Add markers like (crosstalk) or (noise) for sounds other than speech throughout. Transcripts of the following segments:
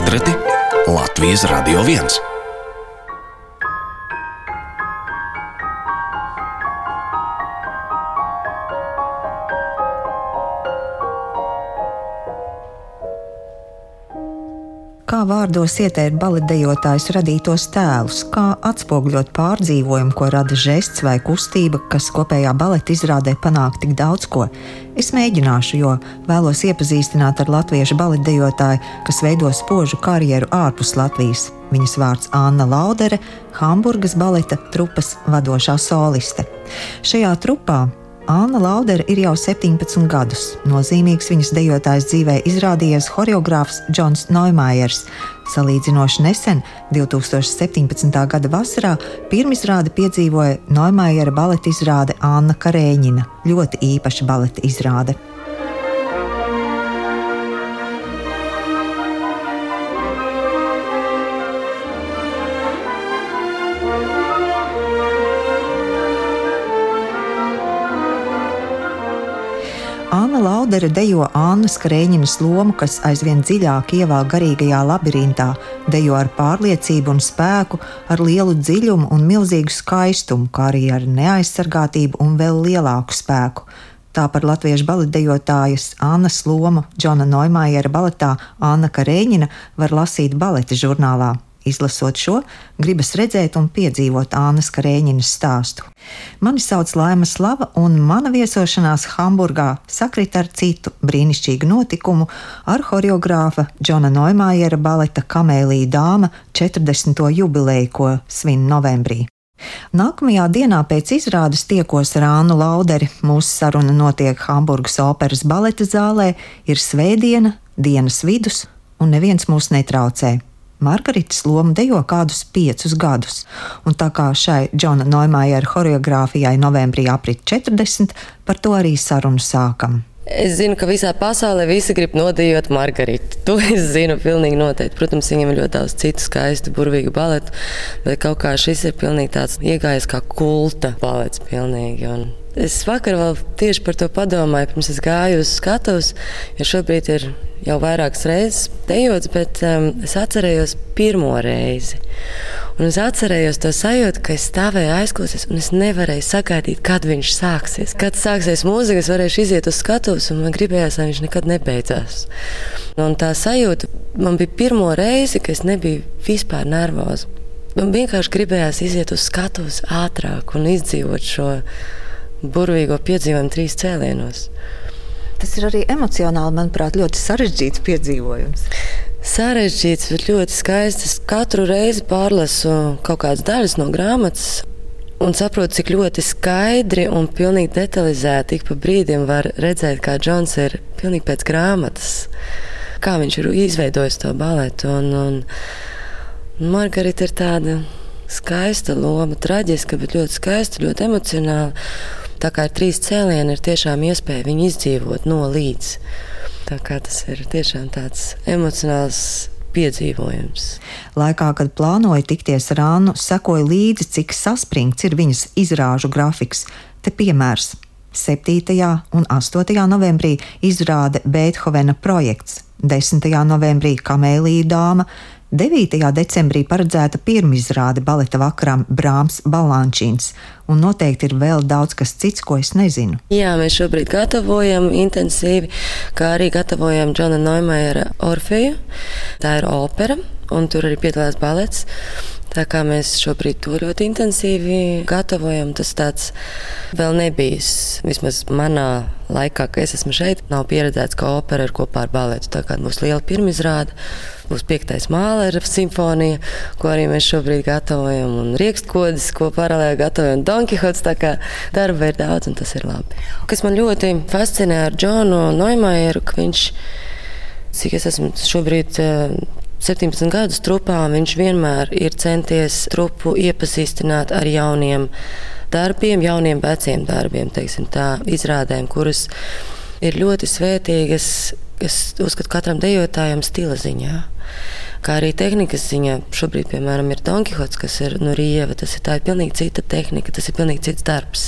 portreti Latvijas Radio 1. Kā vārdos ieteikt baletdejotājs radītos tēlus, kā atspoguļot pārdzīvojumu, ko rada žests vai kustība, kas kopējā baleta izrādē panāk tik daudz ko. Es mēģināšu, jo vēlos iepazīstināt ar latviešu baletdejotāju, kas veido spožu karjeru ārpus Latvijas. Viņas vārds Anna Laudere, Hamburgas baleta trupas vadošā soliste. Šajā trupā Anna Laudere ir jau 17 gadus. Nozīmīgs viņas dejotājas dzīvē izrādījies choreogrāfs Džons Neumājers. Salīdzinoši nesen, 2017. gada vasarā, pirmizrādi piedzīvoja Neumājera baleta izrāde Anna Karēņina. Ļoti īpaša baleta izrāde. Laudere dejo Annas Krēņinas lomu, kas aizvien dziļāk ievēl garīgajā labirintā, dejo ar pārliecību un spēku, ar lielu dziļumu un milzīgu skaistumu, kā arī ar neaizsargātību un vēl lielāku spēku. Tā par latviešu baletdejotājas Annas lomu Džona Noimājera baletā Anna Karēņina var lasīt baleta žurnālā. Izlasot šo, gribas redzēt un piedzīvot Ānas Karēņinas stāstu. Mani sauc Laima Slava, un mana viesošanās Hamburgā sakrit ar citu brīnišķīgu notikumu ar choreogrāfa Džona Noimājera baleta Kamēlija dāma 40. jubileju, ko svin novembrī. Nākamajā dienā pēc izrādes tiekos ar Ānu Lauderi. Mūsu saruna notiek Hamburgas operas baleta zālē, ir svētdiena, dienas vidus, un neviens mūs netraucē. Margaritas loma dejo kādus piecus gadus, un tā kā šai Džona Noimājera choreogrāfijai novembrī aprit 40, par to arī sarunu sākam. Es zinu, ka visā pasaulē visi grib nodejot Margaritu. To es zinu pilnīgi noteikti. Protams, viņam ir ļoti daudz citu skaistu, burvīgu baletu, bet kaut kā šis ir pilnīgi tāds iegājis kā kulta balets pilnīgi. Un Es vakar vēl tieši par to padomāju, pirms es gāju uz skatuves, jo šobrīd ir jau vairākas reizes dejots, bet um, es atcerējos pirmo reizi. Un es atcerējos to sajūtu, ka es stāvēju aizklausies, un es nevarēju sagaidīt, kad viņš sāksies. Kad sāksies mūzika, es varēšu iziet uz skatuves, un man gribējās, lai viņš nekad nebeidzās. Un tā sajūta man bija pirmo reizi, ka es nebiju vispār nervoza. Man vienkārši gribējās iziet uz skatuves ātrāk un izdzīvot šo burvīgo piedzīvojumu trīs cēlienos. Tas ir arī emocionāli, manuprāt, ļoti sarežģīts piedzīvojums. Sarežģīts, bet ļoti skaists. Es katru reizi pārlasu kaut kādas daļas no grāmatas. Un saprotu, cik ļoti skaidri un pilnīgi detalizēti ik pa brīdim var redzēt, kā Džons ir pilnīgi pēc grāmatas, kā viņš ir izveidojis to baletu. Un, un Margarita ir tāda skaista loma, traģiska, bet ļoti skaista, ļoti emocionāla. Tā kā ir trīs cēlieni, ir tiešām iespēja viņu izdzīvot no līdz. Tā kā tas ir tiešām tāds emocionāls piedzīvojums. Laikā, kad plānoju tikties ar Annu, sekoju līdzi, cik saspringts ir viņas izrāžu grafiks. Te piemērs. 7. un 8. novembrī izrāde Beethovena projekts, 10. novembrī Kamēlija dāma, 9. decembrī paredzēta pirmizrāde baleta vakaram Brāms Balančīns, un noteikti ir vēl daudz kas cits, ko es nezinu. Jā, mēs šobrīd gatavojam intensīvi, kā arī gatavojam Džona Neumajera Orfeju. Tā ir opera, un tur arī piedalās balets. Tā kā mēs šobrīd to ļoti intensīvi gatavojam, tas tāds vēl nebijis. Vismaz manā laikā, kad es esmu šeit, nav pieredzēts, ka opera ir kopā ar baletu. Tā kā būs liela pirmizrāde, būs piektais māla simfonija, ko arī mēs šobrīd gatavojam, un rīkstkodis, ko paralēli gatavojam Donkihots. Tā kā darba ir daudz, un tas ir labi. Kas man ļoti fascinē ar Džonu Noimajeru, ka viņš, cik es esmu šobrīd 17 gadus trupā viņš vienmēr ir centies trupu iepazīstināt ar jauniem darbiem, jauniem veciem darbiem, teiksim, tā, izrādēm, kuras ir ļoti svētīgas. Es uzskatu, katram dejotājam stila ziņā. Kā arī tehnikas ziņā, šobrīd, piemēram, ir Donkihots, kas ir no Rieva. Tas ir, ir pilnīgi cita tehnika, tas ir pilnīgi cits darbs.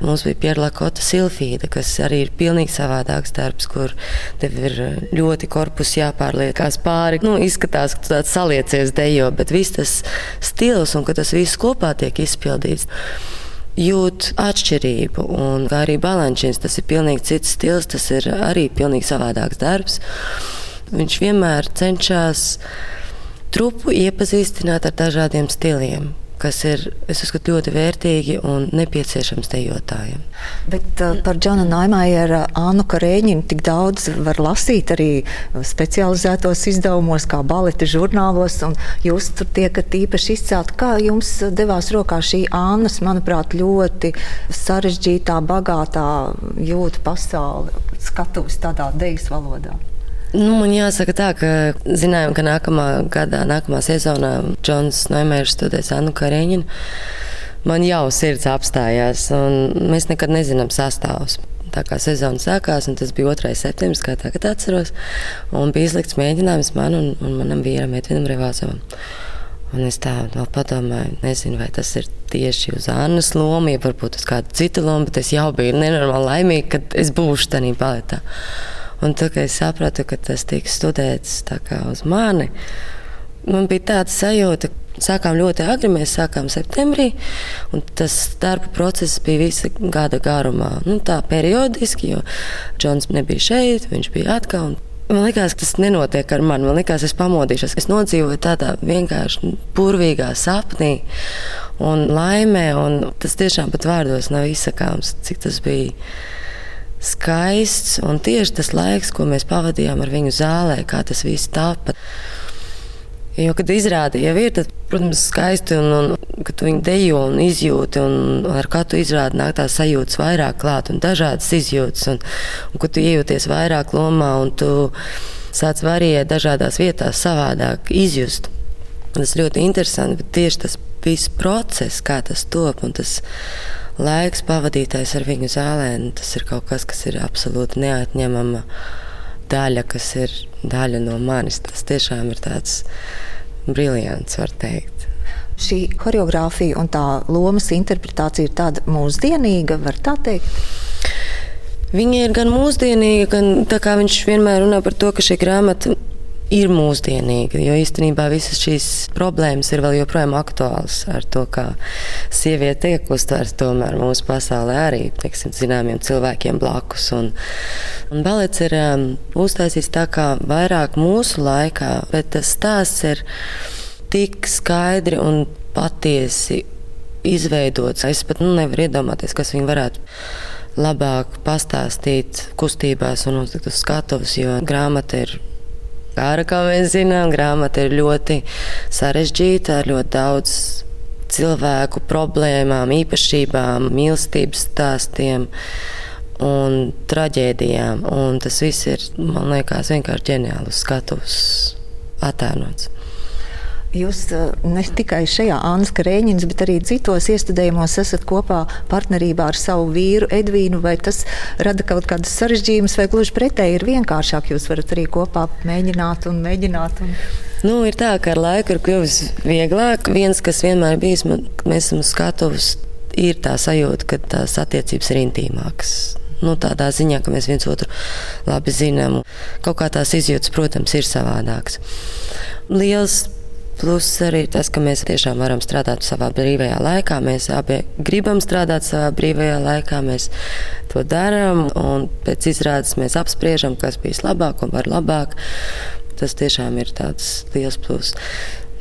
Mums bija pierlakota silfīda, kas arī ir pilnīgi savādāks darbs, kur tev ir ļoti korpus jāpārliekās pāri. Nu, izskatās, ka tu tāds saliecies dejo, bet viss tas stils un ka tas viss kopā tiek izpildīts jūt atšķirību. Un kā arī balančins, tas ir pilnīgi cits stils, tas ir arī pilnīgi savādāks darbs. Viņš vienmēr cenšas trupu iepazīstināt ar dažādiem stiliem kas ir uzskatu, ļoti vērtīgi un nepieciešams dejotājiem. Bet uh, par Džona Naimaiera Ānu Karēņinu tik daudz var lasīt arī specializētos izdevumos, kā baleta žurnālos, un jūs tur tiekat īpaši izcelt. Kā jums devās rokā šī Ānas, manuprāt, ļoti sarežģītā, bagātā jūtu pasauli skatuves tādā dejas valodā? Nu, man jāsaka tā, ka zinājām, ka nākamā gadā, nākamā sezonā Džons Noimērs studēs Annu Kareņinu. Man jau sirds apstājās, un mēs nekad nezinām sastāvus. Tā kā sezona sākās, un tas bija 2. septembris, kā tagad atceros, bija izlikts mēģinājums man un, un manam vīram, Edvinam Revāzovam. Un es tādu padomāju, nezinu, vai tas ir tieši uz Annas lomu, ja varbūt uz kādu citu lomu, bet es jau biju nenormāli laimīga, ka es būšu tajā baletā. Un tad, kad es sapratu, ka tas tiks studēts uz mani, man bija tāda sajūta, ka sākām ļoti agri. Mēs sākām septembrī, un tas darba process bija visa gada garumā. Nu, tā periodiski, jo Džons nebija šeit, viņš bija atkal. Man liekas, ka tas nenotiek ar mani. Man liekas, es pamodīšos. Es nodzīvoju tādā vienkārši burvīgā sapnī un laimē. Un tas tiešām pat vārdos nav izsakāms, cik tas bija skaists. Un tieši tas laiks, ko mēs pavadījām ar viņu zālē, kā tas viss tāpat. Jo, kad izrādi jau ir, tad, protams, skaisti, un, un kad tu viņu dejo un izjūti, un ar katru izrādi nāk tās sajūtas vairāk klāt, un dažādas izjūtas, un, un kad tu iejūties vairāk lomā, un tu sāc variēt dažādās vietās savādāk izjust. Tas ļoti interesanti, bet tieši tas viss process, kā tas top, un tas laiks pavadītais ar viņu zālē, nu, tas ir kaut kas, kas ir absolūti neatņemama daļa, kas ir daļa no manis. Tas tiešām ir tāds brillants, var teikt. Šī choreogrāfija un tā lomas interpretācija ir tāda mūsdienīga, var tā teikt. Viņa ir gan mūsdienīga, gan tā kā viņš vienmēr runā par to, ka šī grāmata ir mūsdienīga. Jo īstenībā visas šīs problēmas ir vēl joprojām aktuālas ar to, kā sieviete tiek uztverta tomēr mūsu pasaulē arī teiksim, zināmiem cilvēkiem blakus. Un, un balets ir um, uztaisīts tā kā vairāk mūsu laikā, bet tas stāsts ir tik skaidri un patiesi izveidots. Es pat nu, nevaru iedomāties, kas viņi varētu labāk pastāstīt kustībās un uz skatuves, jo grāmata ir Kāra, kā mēs zinām, grāmata ir ļoti sarežģīta, ar ļoti daudz cilvēku problēmām, īpašībām, mīlestības stāstiem un traģēdijām. Un tas viss ir, man liekas, vienkārši ģeniāli uz skatuves attēlots. Jūs eh, ne tikai šajā Annas Karēņinas, bet arī citos iestudējumos esat kopā partnerībā ar savu vīru Edvīnu. Vai tas rada kaut kādas sarežģījumus, vai gluži pretēji ir vienkāršāk? Jūs varat arī kopā mēģināt un mēģināt. Un... Nu, ir tā, ka ar laiku ir kļuvis vieglāk. Viens, kas vienmēr bijis, mēs esam skatuves, ir tā sajūta, ka tās attiecības ir intīmākas. Nu, tādā ziņā, ka mēs viens otru labi zinām. Kaut kā tās izjūtas, protams, ir savādākas. Liels Plus arī tas, ka mēs tiešām varam strādāt savā brīvajā laikā. Mēs abi gribam strādāt savā brīvajā laikā, mēs to darām. Pēc izrādes mēs apspriežam, kas bija labāk un var labāk. Tas tiešām ir tāds liels pluss.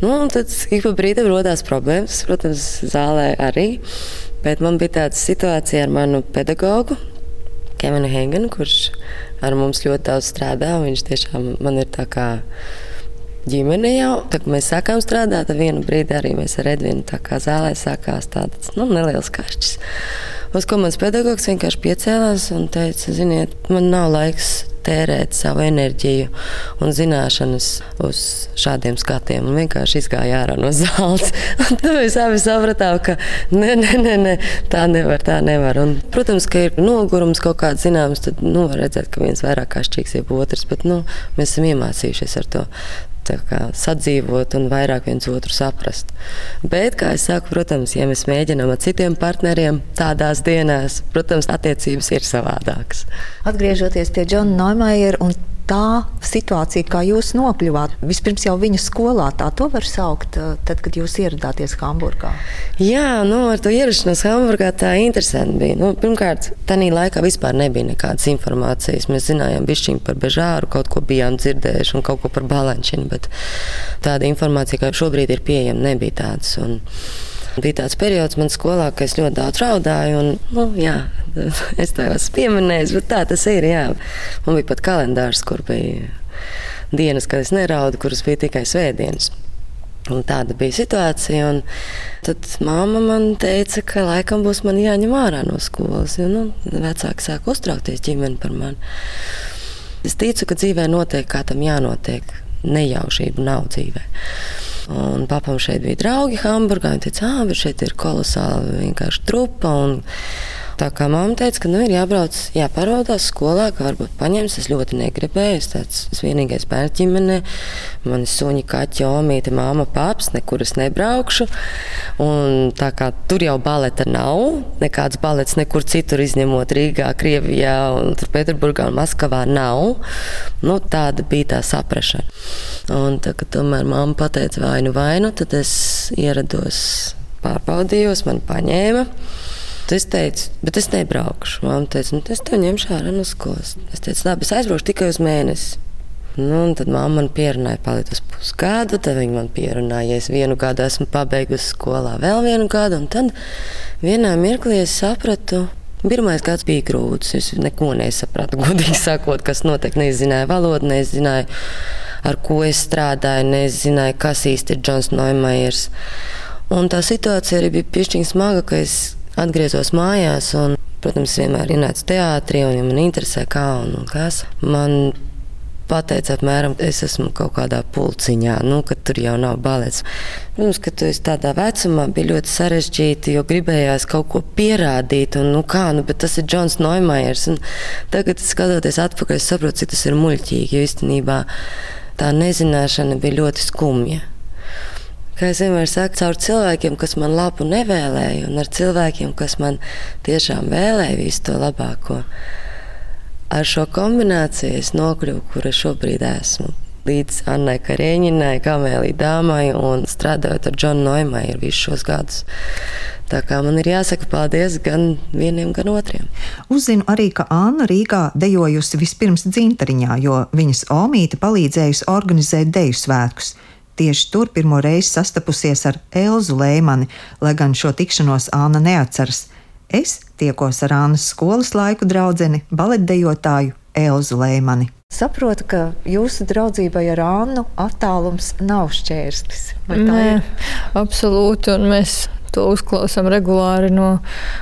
Nu, tad ik pa brīdim radās problēmas, protams, zālē arī. Bet man bija tāda situācija ar manu pedagogu, Kevinu Hengenu, kurš ar mums ļoti daudz strādā. Viņš tiešām man ir tā kā ģimene jau. Tad, mēs sākām strādāt, vienu brīdi arī mēs ar Edvinu tā kā zālē sākās tāds nu, neliels kašķis. Uz ko mans pedagogs vienkārši piecēlās un teica, ziniet, man nav laiks tērēt savu enerģiju un zināšanas uz šādiem skatiem. Un vienkārši izgāja ārā no zāles. (laughs) Tad mēs abi sapratām, ka ne, ne, ne, ne, tā nevar, tā nevar. Un, protams, ka ir nogurums kaut kāds zināms, tad nu, var redzēt, ka viens vairāk kašķīgs, jeb otrs. Bet nu, mēs esam iemācījušies ar to kā, sadzīvot un vairāk viens otru saprast. Bet, kā jau saku, protams, ja mēs mēģinām ar citiem partneriem tādās dienās, protams, attiecības ir savādākas. Atgriežoties pie Džona Neumajera un tā situācija, kā jūs nokļuvāt. Vispirms jau viņa skolā, tā to var saukt, eh, tad, kad jūs ieradāties Hamburgā. Jā, nu, ar to ierašanos Hamburgā tā interesanti bija. Nu, pirmkārt, tajā laikā vispār nebija nekādas informācijas. Mēs zinājām bišķiņu par Bežāru, kaut ko bijām dzirdējuši un kaut ko par Balančinu, bet tāda informācija, kā šobrīd ir pieejama, nebija tādas. Un Bija tāds periods manā skolā, ka es ļoti daudz raudāju. Un, nu, jā, (laughs) es to esmu pieminējis, bet tā tas ir. Jā. Man bija pat kalendārs, kur bija dienas, kad es neraudu, kuras bija tikai svētdienas. Un tāda bija situācija. Tad mamma man teica, ka laikam būs jāņem ārā no skolas. Jo nu, vecāki sāk uztraukties ģimeni par mani. Es ticu, ka dzīvē notiek kā tam jānotiek. Nejaušība nav dzīvē. Un papam šeit bija draugi Hamburgā. Viņa teica, ah, šeit ir kolosāli vienkārši trupa. Un, Tā kā mamma teica, ka nu, ir jābrauc, jāparaudās skolā, ka varbūt paņems. Es ļoti negribēju. Es tāds vienīgais bērns ģimenē, man ir suņi, kaķi, omīte, māma, paps, nekur es nebraukšu. Un, tā kā tur jau baleta nav, nekāds balets nekur citur izņemot Rīgā, Krievijā, un Pēterburgā un Maskavā nav. Nu, tāda bija tā saprašana. Un tā, tomēr mamma pateica vainu vainu, tad es ierados, pārbaudījos, man paņēma. Tad es teicu, bet es nebraukšu. Māma teica, nu, es tev ņemšu ārā no skolas. Es teicu, labi, es aizbraukšu tikai uz mēnesi. Nu, tad mamma man pierunāja, palikt uz pusgadu. Tad viņa man pierunāja, ja es vienu gadu esmu pabeigusi skolā, vēl vienu gadu. Un tad vienā mirklī es sapratu, Pirmais gads bija grūts. Es neko nesapratu, (laughs) godīgi sakot, kas notiek. Nezināju valodu, nezināju, ar ko es strādāju, nezināju, kas īsti ir Džons Neumajers. Un tā situācija arī bija piešķiņa smaga, ka es atgriezos mājās. Un, protams, vienmēr ir nācis teātrī, un ja man interesē, kā un, un kas. Man pateica, apmēram, es esmu kaut kādā pulciņā, nu, ka tur jau nav balets. Protams, ka tu esi tādā vecumā, bija ļoti sarežģīti, jo gribējās kaut ko pierādīt. Un, nu, kā, nu, tas ir Džons Neumajers. Tagad, skatoties atpakaļ, es saprotu, cik tas ir muļķīgi. Jo īstenībā tā nezināšana bija ļoti skumja. Kā es vienmēr saku, caur cilvēkiem, kas man labu nevēlēja, un ar cilvēkiem, kas man tiešām vēlēja visu to labāko. Ar šo kombināciju es nokļuvu, kur es šobrīd esmu. Līdz Annai Karēņinai, Kamēlī Dāmai un strādājot ar Džonu Noimaiju visus šos gadus. Tā kā man ir jāsaka paldies gan vieniem, gan otriem. Uzzinu arī, ka Anna Rīgā dejojusi vispirms dzintariņā, jo viņas omīte palīdzējusi organizēt deju svētkus. Tieši tur pirmo reizi sastapusies ar Elzu Lēmani, lai gan šo tikšanos Āna neatceras. Es tiekos ar Ānas skolas laiku draugu, baletdejotāju Elzu Lēmani. Saprotu, ka jūsu draudzībai ar Annu attālums nav šķērslis. Nē, absolūti. Un mēs to uzklausām regulāri no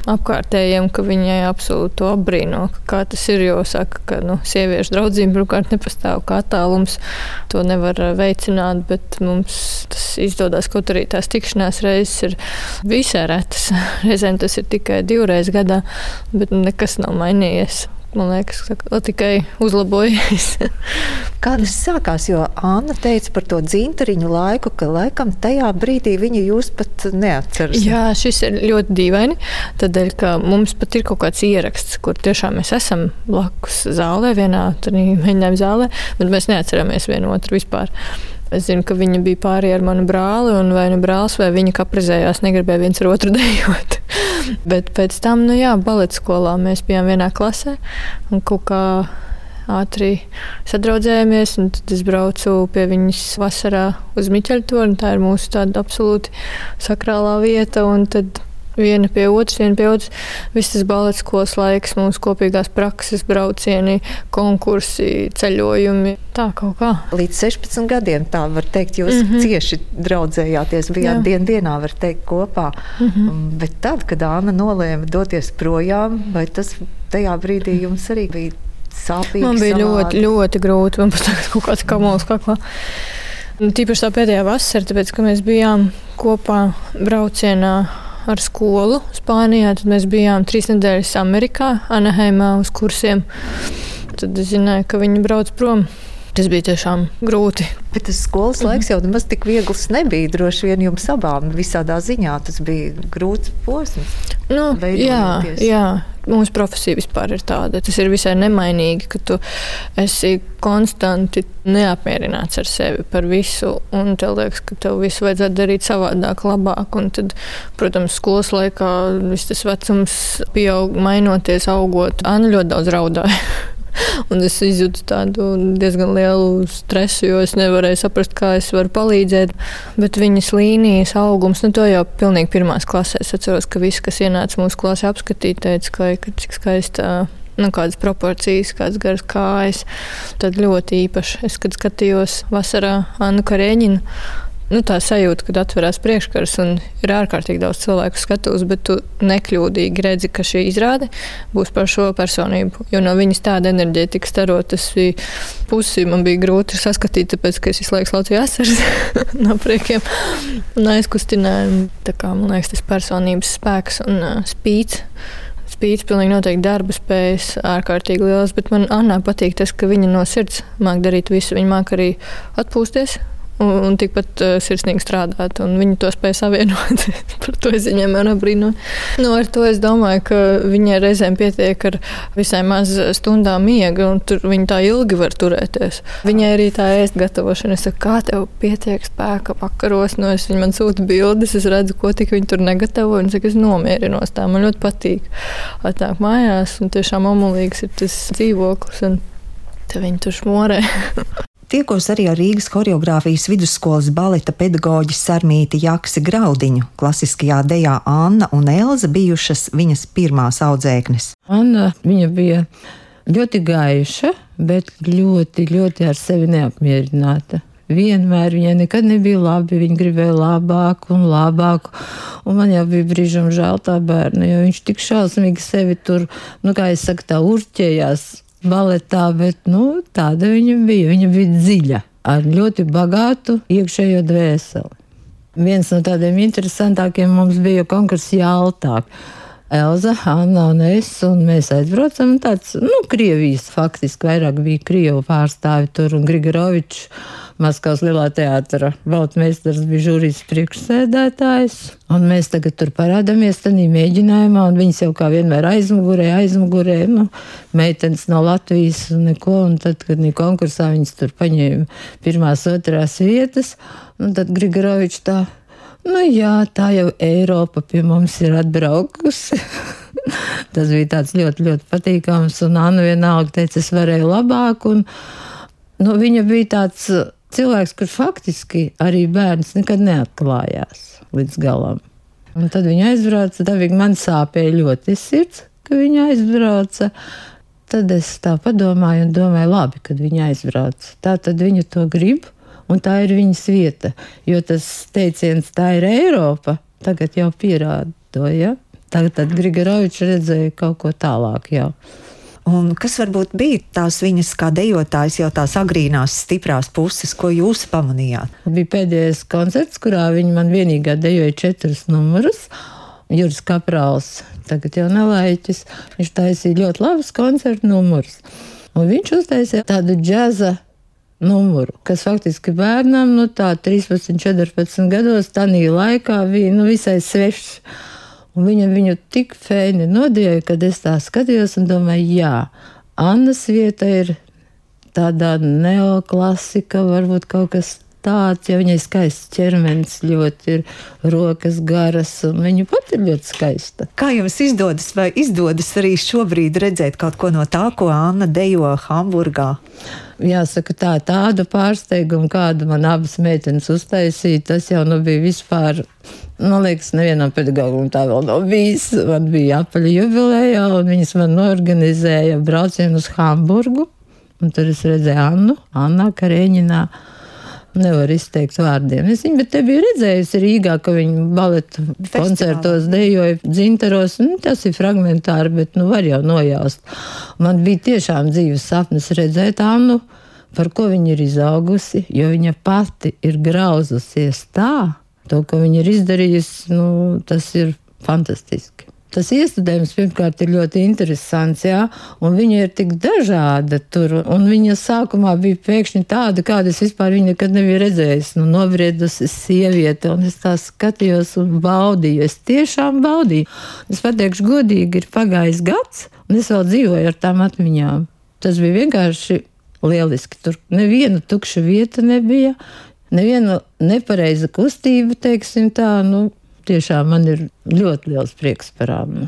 apkārtējiem, ka viņai absolūti to apbrīno. Kā tas ir, jo saka, ka nu, sieviešu draudzība pirmkārt nepastāv kā attālums. To nevar veicināt, bet mums tas izdodas, kaut arī tās tikšanās reizes ir visai retas. (laughs) Reizēm tas ir tikai divreiz gadā, bet nekas nav mainījies man liekas, ka tikai uzlabojas. (laughs) Kā tas sākās? Jo Anna teica par to dzintariņu laiku, ka laikam tajā brīdī viņa jūs pat neatceras. Jā, šis ir ļoti dīvaini. Tādēļ, ka mums pat ir kaut kāds ieraksts, kur tiešām mēs esam blakus zālē, vienā mēģinājuma zālē, bet mēs neatceramies vienu otru vispār. Es zinu, ka viņa bija pārējā ar manu brāli, un vai nu brālis vai viņa kaprizējās, negribēja viens ar otru (laughs) dejot. Bet pēc tam, nu jā, baleta skolā mēs bijām vienā klasē un kaut kā ātri sadraudzējāmies. Tad es braucu pie viņas vasarā uz Miķeļtoni. Tā ir mūsu tāda absolūti sakrālā vieta. Tad viena pie otras, viena pie otras. Viss tas balets skolas laiks, mūsu kopīgās prakses, braucieni, konkursi, ceļojumi. Tā kaut kā. Līdz 16 gadiem tā var teikt, jūs mm -hmm. cieši draudzējāties, bijāt dien dienā, var teikt, kopā. Mm -hmm. Bet tad, kad Āna nolēma doties projām, vai tas tajā brīdī jums arī bija sāpīgi? Man bija savādi? ļoti, ļoti grūti. Man pat tagad kaut kāds kamols kaklā. Tīpaši tā pēdējā vasara, tāpēc, ka mēs bijām kopā braucienā ar skolu Spānijā. Tad mēs bijām trīs nedēļas Amerikā, Anaheimā uz kursiem. Tad es zināju, ka viņi brauc prom. Tas bija tiešām grūti. Bet tas skolas laiks jau nemaz tik viegls nebija. Droši vien jums abām visādā ziņā tas bija grūts posms. Nu, jā, jā, mūsu profesija vispār ir tāda. Tas ir visai nemainīgi, ka tu esi konstanti neapmierināts ar sevi par visu. Un tev liekas, ka tev visu vajadzētu darīt savādāk, labāk. Un tad, protams, skolas laikā viss tas vecums pieaug, mainoties, augot. Anna ļoti daudz raudāja. (laughs) Un es izjūtu tādu diezgan lielu stresu, jo es nevarēju saprast, kā es varu palīdzēt. Bet viņas līnijas augums, nu, to jau pilnīgi pirmās klasēs. Atceros, ka visi, kas ienāca mūsu klasē apskatīt, teica, ka, ka cik skaista. Nu, kādas proporcijas, kādas garas kājas. Tad ļoti īpaši. Es, skatījos vasarā Annu Kareņinu, nu, tā sajūta, kad atverās priekškars un ir ārkārtīgi daudz cilvēku skatos, bet tu nekļūdīgi redzi, ka šī izrāde būs par šo personību. Jo no viņas tāda enerģija tika starot, tas bija pusi, man bija grūti saskatīt, tāpēc, ka es visu laiku slaucīju asaras (laughs) no priekiem un aizkustinājumu. Tā kā man liekas, tas personības spēks un uh, spīts spīdis, pilnīgi noteikti darba spējas, ārkārtīgi liels. Bet man Annā patīk tas, ka viņa no sirds māca darīt visu. Viņa māca arī atpūsties, un, un tikpat uh, sirsnīgi strādāt. Viņi to spēja savienot. (laughs) Par to es viņiem varu brīnot. Nu, ar to es domāju, ka viņai reizēm pietiek ar visai maz stundām miega, un tur viņi tā ilgi var turēties. Viņai arī tā ēst gatavošana. Es saku, kā tev pietiek spēka vakaros, no nu, es viņi man sūta bildes, es redzu, ko tik viņi tur negatavo, un saku, es nomierinos tā. Man ļoti patīk atnāk mājās, un tiešām omulīgs ir tas dzīvoklis. Viņi tur šmorē. (laughs) Tiekos arī ar Rīgas choreogrāfijas vidusskolas baleta pedagoģi Sarmīti Jaksi Graudiņu. Klasiskajā dejā Anna un Elza bijušas viņas pirmās audzēknes. Anna, viņa bija ļoti gaiša, bet ļoti, ļoti ar sevi neapmierināta. Vienmēr viņai nekad nebija labi, viņa gribēja labāku un labāku. Un man jau bija brīžam žēl tā bērna, jo viņš tik šausmīgi sevi tur, nu, kā es saku, tā urķējās baletā, bet nu, tāda viņa bija. Viņa bija dziļa, ar ļoti bagātu iekšējo dvēseli. Viens no tādiem interesantākiem mums bija konkurss Jāltāk. Elza, Anna un es, un mēs aizbraucam tāds, nu, Krievijas faktiski vairāk bija Krievu pārstāvi tur un Grigorovičs Maskavas lielā teātra baltmeistars bija žūrijas priekšsēdētājs. Un mēs tagad tur parādāmies tādā mēģinājumā, un viņas jau kā vienmēr aizmugurē, aizmugurē, nu, meitenes no Latvijas un neko. Un tad, kad viņi konkursā viņas tur paņēma pirmās, otrās vietas, tad Grigorovičs tā. Nu, jā, tā jau Eiropa pie mums ir atbraukusi. (laughs) Tas bija tāds ļoti, ļoti patīkams. Un Anna vienalga teica, es varēju labāk. Un, nu, viņa bija tāds cilvēks, kurš faktiski arī bērns nekad neatklājās līdz galam. Un tad viņa aizbrauca, tad man sāpēja ļoti sirds, ka viņa aizbrauca. Tad es tā padomāju, un domāju, labi, kad viņa aizbrauca. Tā tad viņa to grib, un tā ir viņas vieta. Jo tas teiciens, tā ir Eiropa, tagad jau pierāda to. Ja? Tagad Grigorovičs redzēja kaut ko tālāk. Jau. Un kas varbūt bija tās viņas kā dejotājas, jau tās agrīnās, stiprās puses, ko jūs pamanījāt? Bija pēdējais koncerts, kurā viņa man vienīgā dejoja četrus numurus. Juris Kaprāls, tagad jau nelaiķis, viņš taisīja ļoti labus koncertu numurus. Un viņš uztaisīja tādu džēza numuru, kas faktiski bērnam, nu tā 13, 14 gados, tā laikā bija nu, visai svešs. Un viņa viņu tik fēni nodēja, kad es tā skatījos un domāju, jā, Annas vieta ir tādā neoklasika, varbūt kaut kas tāds, ja viņai skaists ķermenis, ļoti ir rokas garas, un viņa pat ir ļoti skaista. Kā jums izdodas, vai izdodas arī šobrīd redzēt kaut ko no tā, ko Anna dejo Hamburgā? Jāsaka, tā, tādu pārsteigumu, kādu man abas meitenes uztaisīja, tas jau nu bija vispār. Man liekas, nevienam pedagogam tā vēl nav bijis. Man bija apaļa jubileja, un viņas man norganizēja braucienu uz Hamburgu. Un tur es redzēju Annu, Anna Kareņinā. Nevar izteikt vārdiem. Es viņu biju redzējusi Rīgā, ka viņa baleta koncertos dejoja dzintaros. Nu, tas ir fragmentāri, bet nu var jau nojaust. Man bija tiešām dzīves sapnis redzēt Annu, par ko viņa ir izaugusi, jo viņa pati ir grauzusies tā, to, ko viņa ir izdarījusi, nu, tas ir fantastiski. Tas iestudējums pirmkārt ir ļoti interesants, jā, un viņa ir tik dažāda tur, viņa sākumā bija pēkšņi tāda, kāda es vispār nekad nebiju redzējusi, nu, nobriedusi sieviete, un es tā skatījos un baudīju, es tiešām baudīju. Es pateikšu godīgi, ir pagājis gads, un es vēl dzīvoju ar tām atmiņām. Tas bija vienkārši lieliski. Tur neviena tukša vieta nebija, neviena nepareiza kustība, teiksim tā, nu, tiešām man ir ļoti liels prieks par Annu.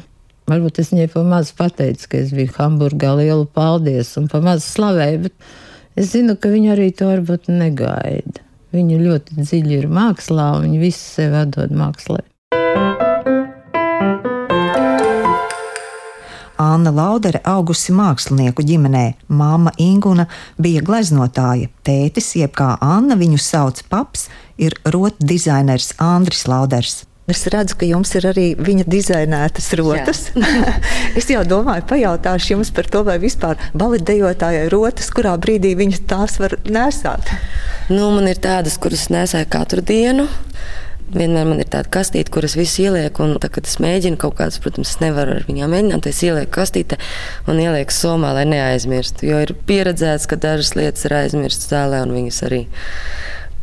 Varbūt es viņai pamazs pateicu, ka es biju Hamburgā lielu paldies un pamazs slavēju, bet es zinu, ka viņa arī to varbūt negaida. Viņa ļoti dziļi ir mākslā un viņa visu sevi atdod mākslē. Anna Laudere augusi mākslinieku ģimenē. Māma Inguna bija gleznotāja. Tētis, jeb kā Anna viņu sauc paps, ir rotu dizainers Andris Lauders. Es redzu, ka jums ir arī viņa dizainētas rotas. (laughs) es jau domāju, pajautāšu jums par to, vai vispār baletdejotājai rotas, kurā brīdī viņas tās var nesāt. Nu, man ir tādas, kuras nesēju katru dienu. Vienmēr man ir tāda kastīte, kuras visu ielieku, un tā, kad es mēģinu kaut kādas, protams, es nevaru ar viņām mēģināt, es ielieku kastīte un ielieku somā, lai neaizmirstu. Jo ir pieredzēts, ka dažas lietas ir aizmirstas zālē, un viņas arī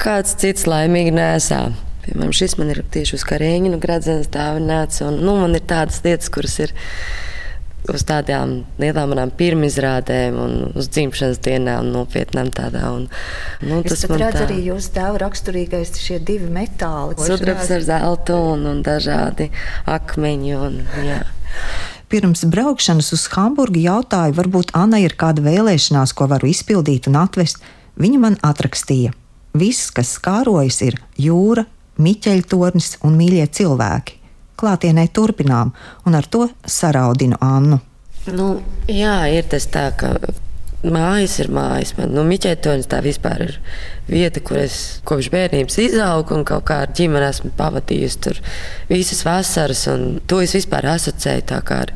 kāds cits laimīgi nesā. Piemēram, šis man ir tieši uz karēņa, nu, gradzenes dāvināts. Un, nu, man ir tādas lietas, kuras ir uz tādām lielām manām pirmizrādēm, un uz dzimšanas dienām, nopietnām tādām. Nu, tas man redz tā... arī jūsu tēva raksturīgais šie divi metāli. Sudrabs ar zeltu un, un dažādi akmeņi. Un, jā. Pirms braukšanas uz Hamburgu jautāju, varbūt Anna ir kāda vēlēšanās, ko varu izpildīt un atvest. Viņa man atrakstīja. Viss, kas skārojas, ir jūra, Miķeļtornis un mīļie cilvēki. Klātienē turpinām, un ar to saraudinu Annu. Nu, jā, ir tas tā, ka mājas ir mājas. Man nu, Miķētonis tā vispār ir vieta, kur es kopš bērnības izaugu un kaut kā ar ģimeni esmu pavadījusi tur visas vasaras. To es vispār asociēju tā kā ar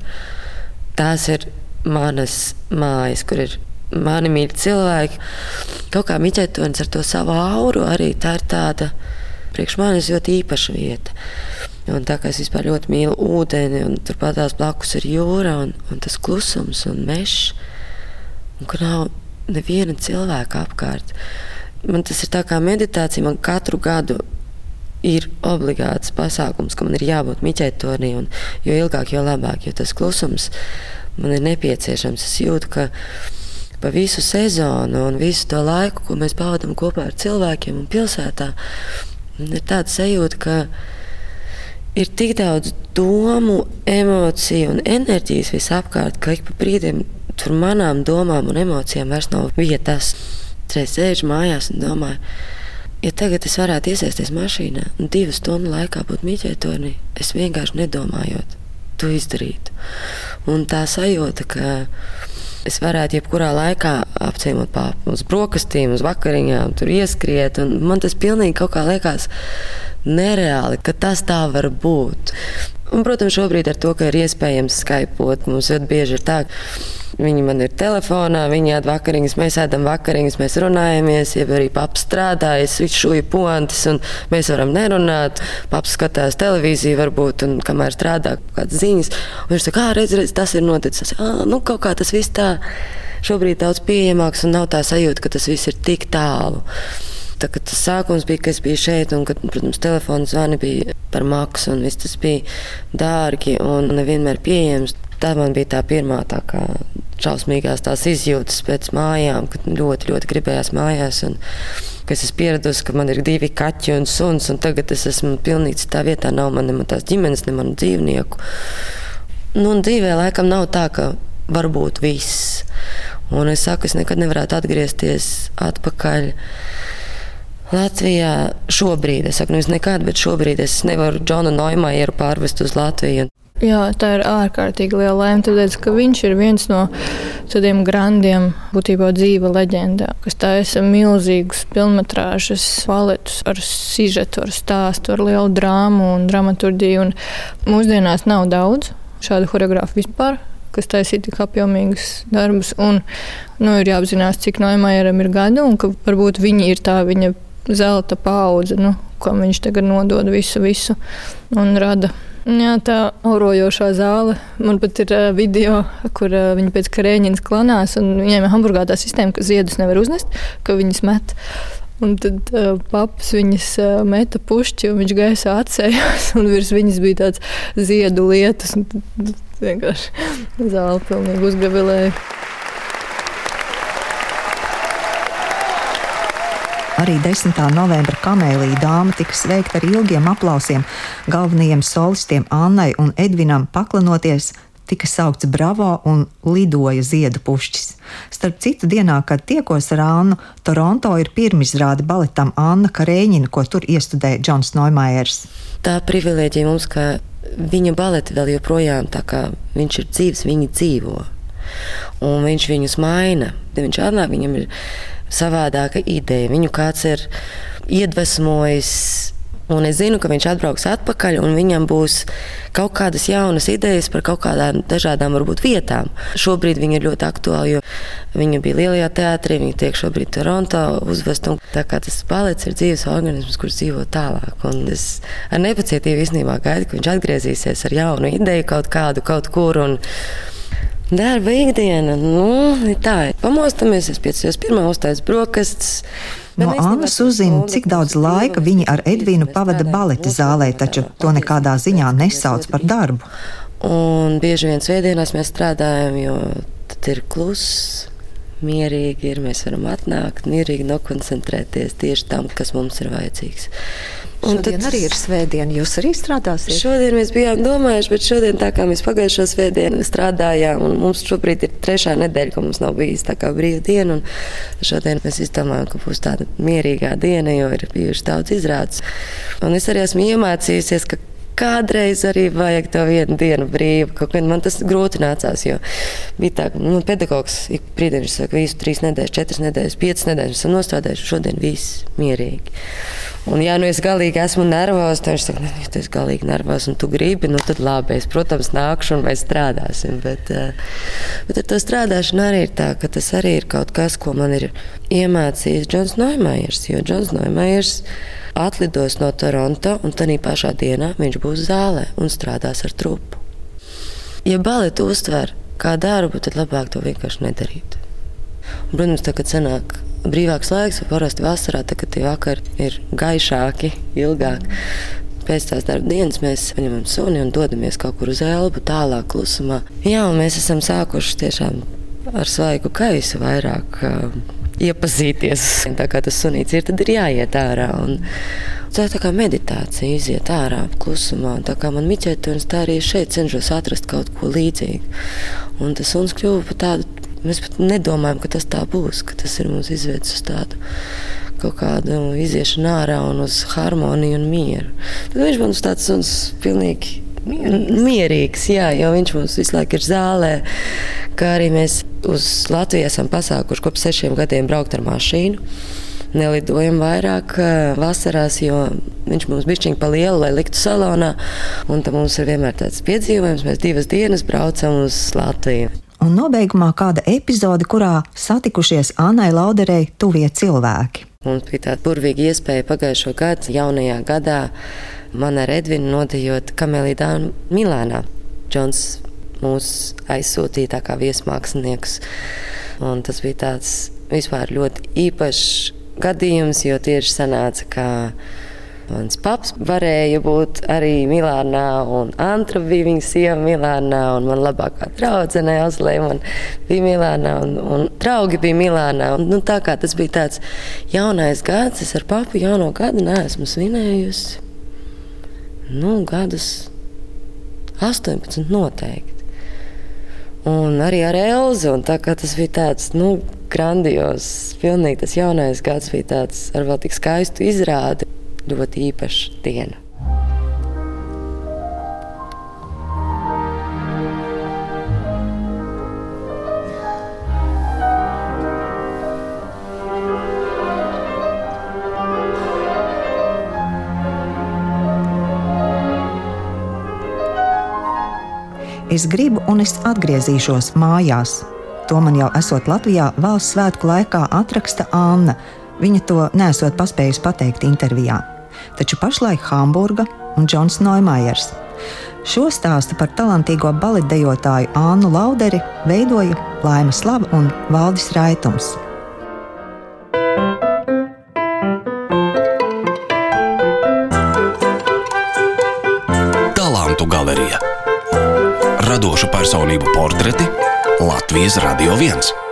tās ir manas mājas, kur ir mani mīļi cilvēki. Kaut kā Miķētonis ar to savu auru arī tā ir tāda priekš manis ļoti īpaša vieta. Un tā kā es vispār ļoti mīlu ūdeni, un turpat tās blakus ir jūra un, un tas klusums un mežs, un kur nav neviena cilvēka apkārt. Man tas ir tā kā meditācija, man katru gadu ir obligāts pasākums, ka man ir jābūt miķētornī, un jo ilgāk, jo labāk, jo tas klusums man ir nepieciešams. Es jūtu, ka pa visu sezonu un visu to laiku, ko mēs pavadām kopā ar cilvēkiem un pilsētā, ir tāda sajūta, ka ir tik daudz domu, emociju un enerģijas visapkārt, ka ik pa brīdim tur manām domām un emocijām vairs nav vietas. Es sēžu mājās un domāju, ja tagad es varētu iesaisties mašīnā un divu stundu laikā būt mīķētornī, es vienkārši nedomājot, to izdarītu. Un tā sajūta, ka es varētu jebkurā laikā apciemot pāri uz brokastīm, uz vakariņām, tur ieskriet. Man tas pilnīgi kaut kā liekas nereāli, ka tas tā var būt. Un, protams, šobrīd ar to, ka ir iespējams skaipot, mums ļoti bieži ir tā, ka viņi man ir telefonā, viņi ēd vakariņas, mēs ēdam vakariņas, mēs runājamies, ja arī paps strādā, es visu šūju pontis, un mēs varam nerunāt. Paps skatās televīziju, varbūt, un kamēr strādā kādas ziņas, un viņš saka, ah, redz, redz, tas ir noticis. Ah, nu, kaut kā tas viss tā šobrīd daudz pieejamāks, un nav tā sajūta, ka tas viss ir tik tālu. Tā, tas sākums bija, ka es biju šeit, un, kad, protams, telefona zvani bija par maksu, un viss tas bija dārgi un nevienmēr pieejams. Tā man bija tā pirmā tā kā šausmīgās tās izjūtas pēc mājām, kad ļoti, ļoti gribējās mājās. Un, es esmu pieradusi, ka man ir divi kaķi un suns, un tagad es esmu pilnīgi citā vietā. Nav man ne tās ģimenes, ne manu dzīvnieku. Nu, un dzīvē laikam nav tā, ka var būt viss. Un es saku, es nekad nevarētu atgriezties atpakaļ Latvijā šobrīd, es saku, nevis nekad, bet šobrīd es nevaru Džonu Noimajeru pārvest uz Latviju. Jā, tā ir ārkārtīgi liela laime, tāpēc, ka viņš ir viens no tādiem grandiem, būtībā dzīva leģendā, kas taisa milzīgus filmas paletus ar sižetu, ar stāstu, ar lielu drāmu un dramaturgiju. Un mūsdienās nav daudz šādu choreogrāfu vispār kas taisīja tik apjomīgus darbus. Un, nu, ir jāapzinās, cik Noimajeram ir gadi, un ka varbūt viņi ir tā viņa zelta paudze, nu, kam viņš tagad nodod visu, visu un rada Jā, tā aurojošā zāle. Man pat ir uh, video, kur uh, viņi pēc karēņas klanās. Viņiem ir Hamburgā tā sistēma, ka ziedus nevar uznest, ka viņas met. Un tad uh, paps viņas uh, meta pušķi, un viņš gaisā atcējās, un virs viņas bija tāds ziedu lietas. Tad vienkārši zāle pilnīgi uzgavilēja. Arī 10. novembra kamēlija dāma tika sveikta ar ilgiem aplausiem. Galvenajiem solistiem Annai un Edvinam paklinoties, tika saukts bravo un lidoja ziedu pušķis. Starp citu, dienā, kad tiekos ar Annu, Toronto ir pirmizrāde baletam Anna Karēņina, ko tur iestudēja Džons Noimajers. Tā privilēģija mums, ka viņa baleti vēl joprojām tā kā viņš ir dzīves, viņi dzīvo. Un viņš viņus maina. Viņš atnāk, viņam ir savādāka ideja. Viņu kāds ir iedvesmojis. Un es zinu, ka viņš atbrauks atpakaļ, un viņam būs kaut kādas jaunas idejas par kaut kādām dažādām varbūt, vietām. Šobrīd viņa ir ļoti aktuāla, jo viņa bija lielajā teātrī, viņa tiek šobrīd Toronto uzvesta. Tā kā tas balets ir dzīves organisms, kurš dzīvo tālāk. Un es ar nepacietību īstenībā gaidu, ka viņš atgriezīsies ar jaunu ideju kaut kādu, kaut kur. Un, Darba ikdiena, nu, tā ir. Pamostamies, es piecos pirmā uztais brokastis. No Annas uzzina, cik daudz laika viņi ar Edvīnu pavada baleta zālē, taču to nekādā ziņā nesauc par darbu. Un bieži vien svētdienās mēs strādājam, jo tad ir kluss, mierīgi ir, mēs varam atnākt, mierīgi nokoncentrēties tieši tam, kas mums ir vajadzīgs. Un šodien tad, arī ir svētdiena. Jūs arī strādāsiet? Šodien mēs bijām domājuši, bet šodien, tā kā mēs pagājušo svētdienu strādājām, un mums šobrīd ir trešā nedēļa, ka mums nav bijis tā kā brīva diena. Šodien mēs izdomājām, ka būs tāda mierīgā diena, jo ir bijuši daudz izrādes. Un es arī esmu iemācījusies, ka Kādreiz arī vajag to vienu dienu brīvu. Kaut kā man tas grūti nācās, jo bija tā, ka nu, pedagogs ik brīdī viņš saka, visu trīs nedēļas, četras nedēļas, piecas nedēļas esam nostrādājuši, šodien viss mierīgi. Un, ja nu es galīgi esmu nervozs, tad viņš saka, ja tu esi galīgi nervozs un tu gribi, nu tad labi, es, protams, nākšu un mēs strādāsim. Bet, eh, bet ar to strādāšanu arī ir tā, ka tas arī ir kaut kas, ko man ir iemācījis Džons Noimajers, jo Džons Noimajers atlidos no Toronto, un tajā pašā dienā viņš būs zālē un strādās ar trupu. Ja baletu uztver kā darbu, tad labāk to vienkārši nedarīt. Un, protams, tā, kad sanāk brīvāks laiks, parasti vasarā, tad, kad tie vakari ir gaišāki, ilgāki. Pēc tās darba dienas mēs paņemam suni un dodamies kaut kur uz elpu, tālāk klusumā. Jā, un mēs esam sākuši tiešām ar svaigu gaisu vairāk iepazīties. Tā kā tas sunīts ir, tad ir jāiet ārā. Un, Tā ir tā kā meditācija, iziet ārā, klusumā. Tā kā man miķētonis, tā arī šeit cenšos atrast kaut ko līdzīgu. Un tas suns kļuva par tādu, mēs pat nedomājam, ka tas tā būs, ka tas ir mums izveids uz tādu kaut kādu iziešanu ārā un uz harmoniju un mieru. Tad viņš man uz tāds suns pilnīgi Mierīgs. Mierīgs, jā, jo viņš mums visu laiku ir zālē. Kā arī mēs uz Latviju esam pasākuši kopš sešiem gadiem braukt ar mašīnu. Nelidojam vairāk vasarās, jo viņš mums bija pa lielu, lai liktu salonā. Un tam mums ir vienmēr tāds piedzīvojums. Mēs divas dienas braucam uz Latviju. Un nobeigumā kāda epizode, kurā satikušies Annai Lauderei tuvie cilvēki. Mums bija tāda burvīga iespēja pagājušo gadu, jaunajā gadā, man ar Edvinu nodejot Kamelīdā Milānā. Džons mūs aizsūtīja kā viesmākslinieks. Un tas bija tāds vispār ļoti īpašs gadījums, jo tieši sanāca, ka Mans paps varēja būt arī Milānā, un Antra bija viņa sieva Milānā, un man labākā draudzene Oslēma bija Milānā, un, un draugi bija Milānā. Un, nu, tā kā tas bija tāds jaunais gads, es ar papu jauno gadu neesmu svinējusi. Nu, gadus 18 noteikti. Un arī ar kā tas bija tāds nu, grandios, pilnīgi tas jaunais gads bija tāds ar vēl tik skaistu izrādi ļoti īpaša diena. es gribu un es atgriezīšos mājās. To man jau esot Latvijā valsts svētku laikā atraksta Anna. Viņa to nesot paspējusi pateikt intervijā. Taču pašlaik Hamburga un Džons Noimajers. Šo stāstu par talantīgo baledejotāju Annu Lauderi veidoja Laima Slava un Valdis Raitums. Talantu galerija radošu personību portreti Latvijas Radio 1.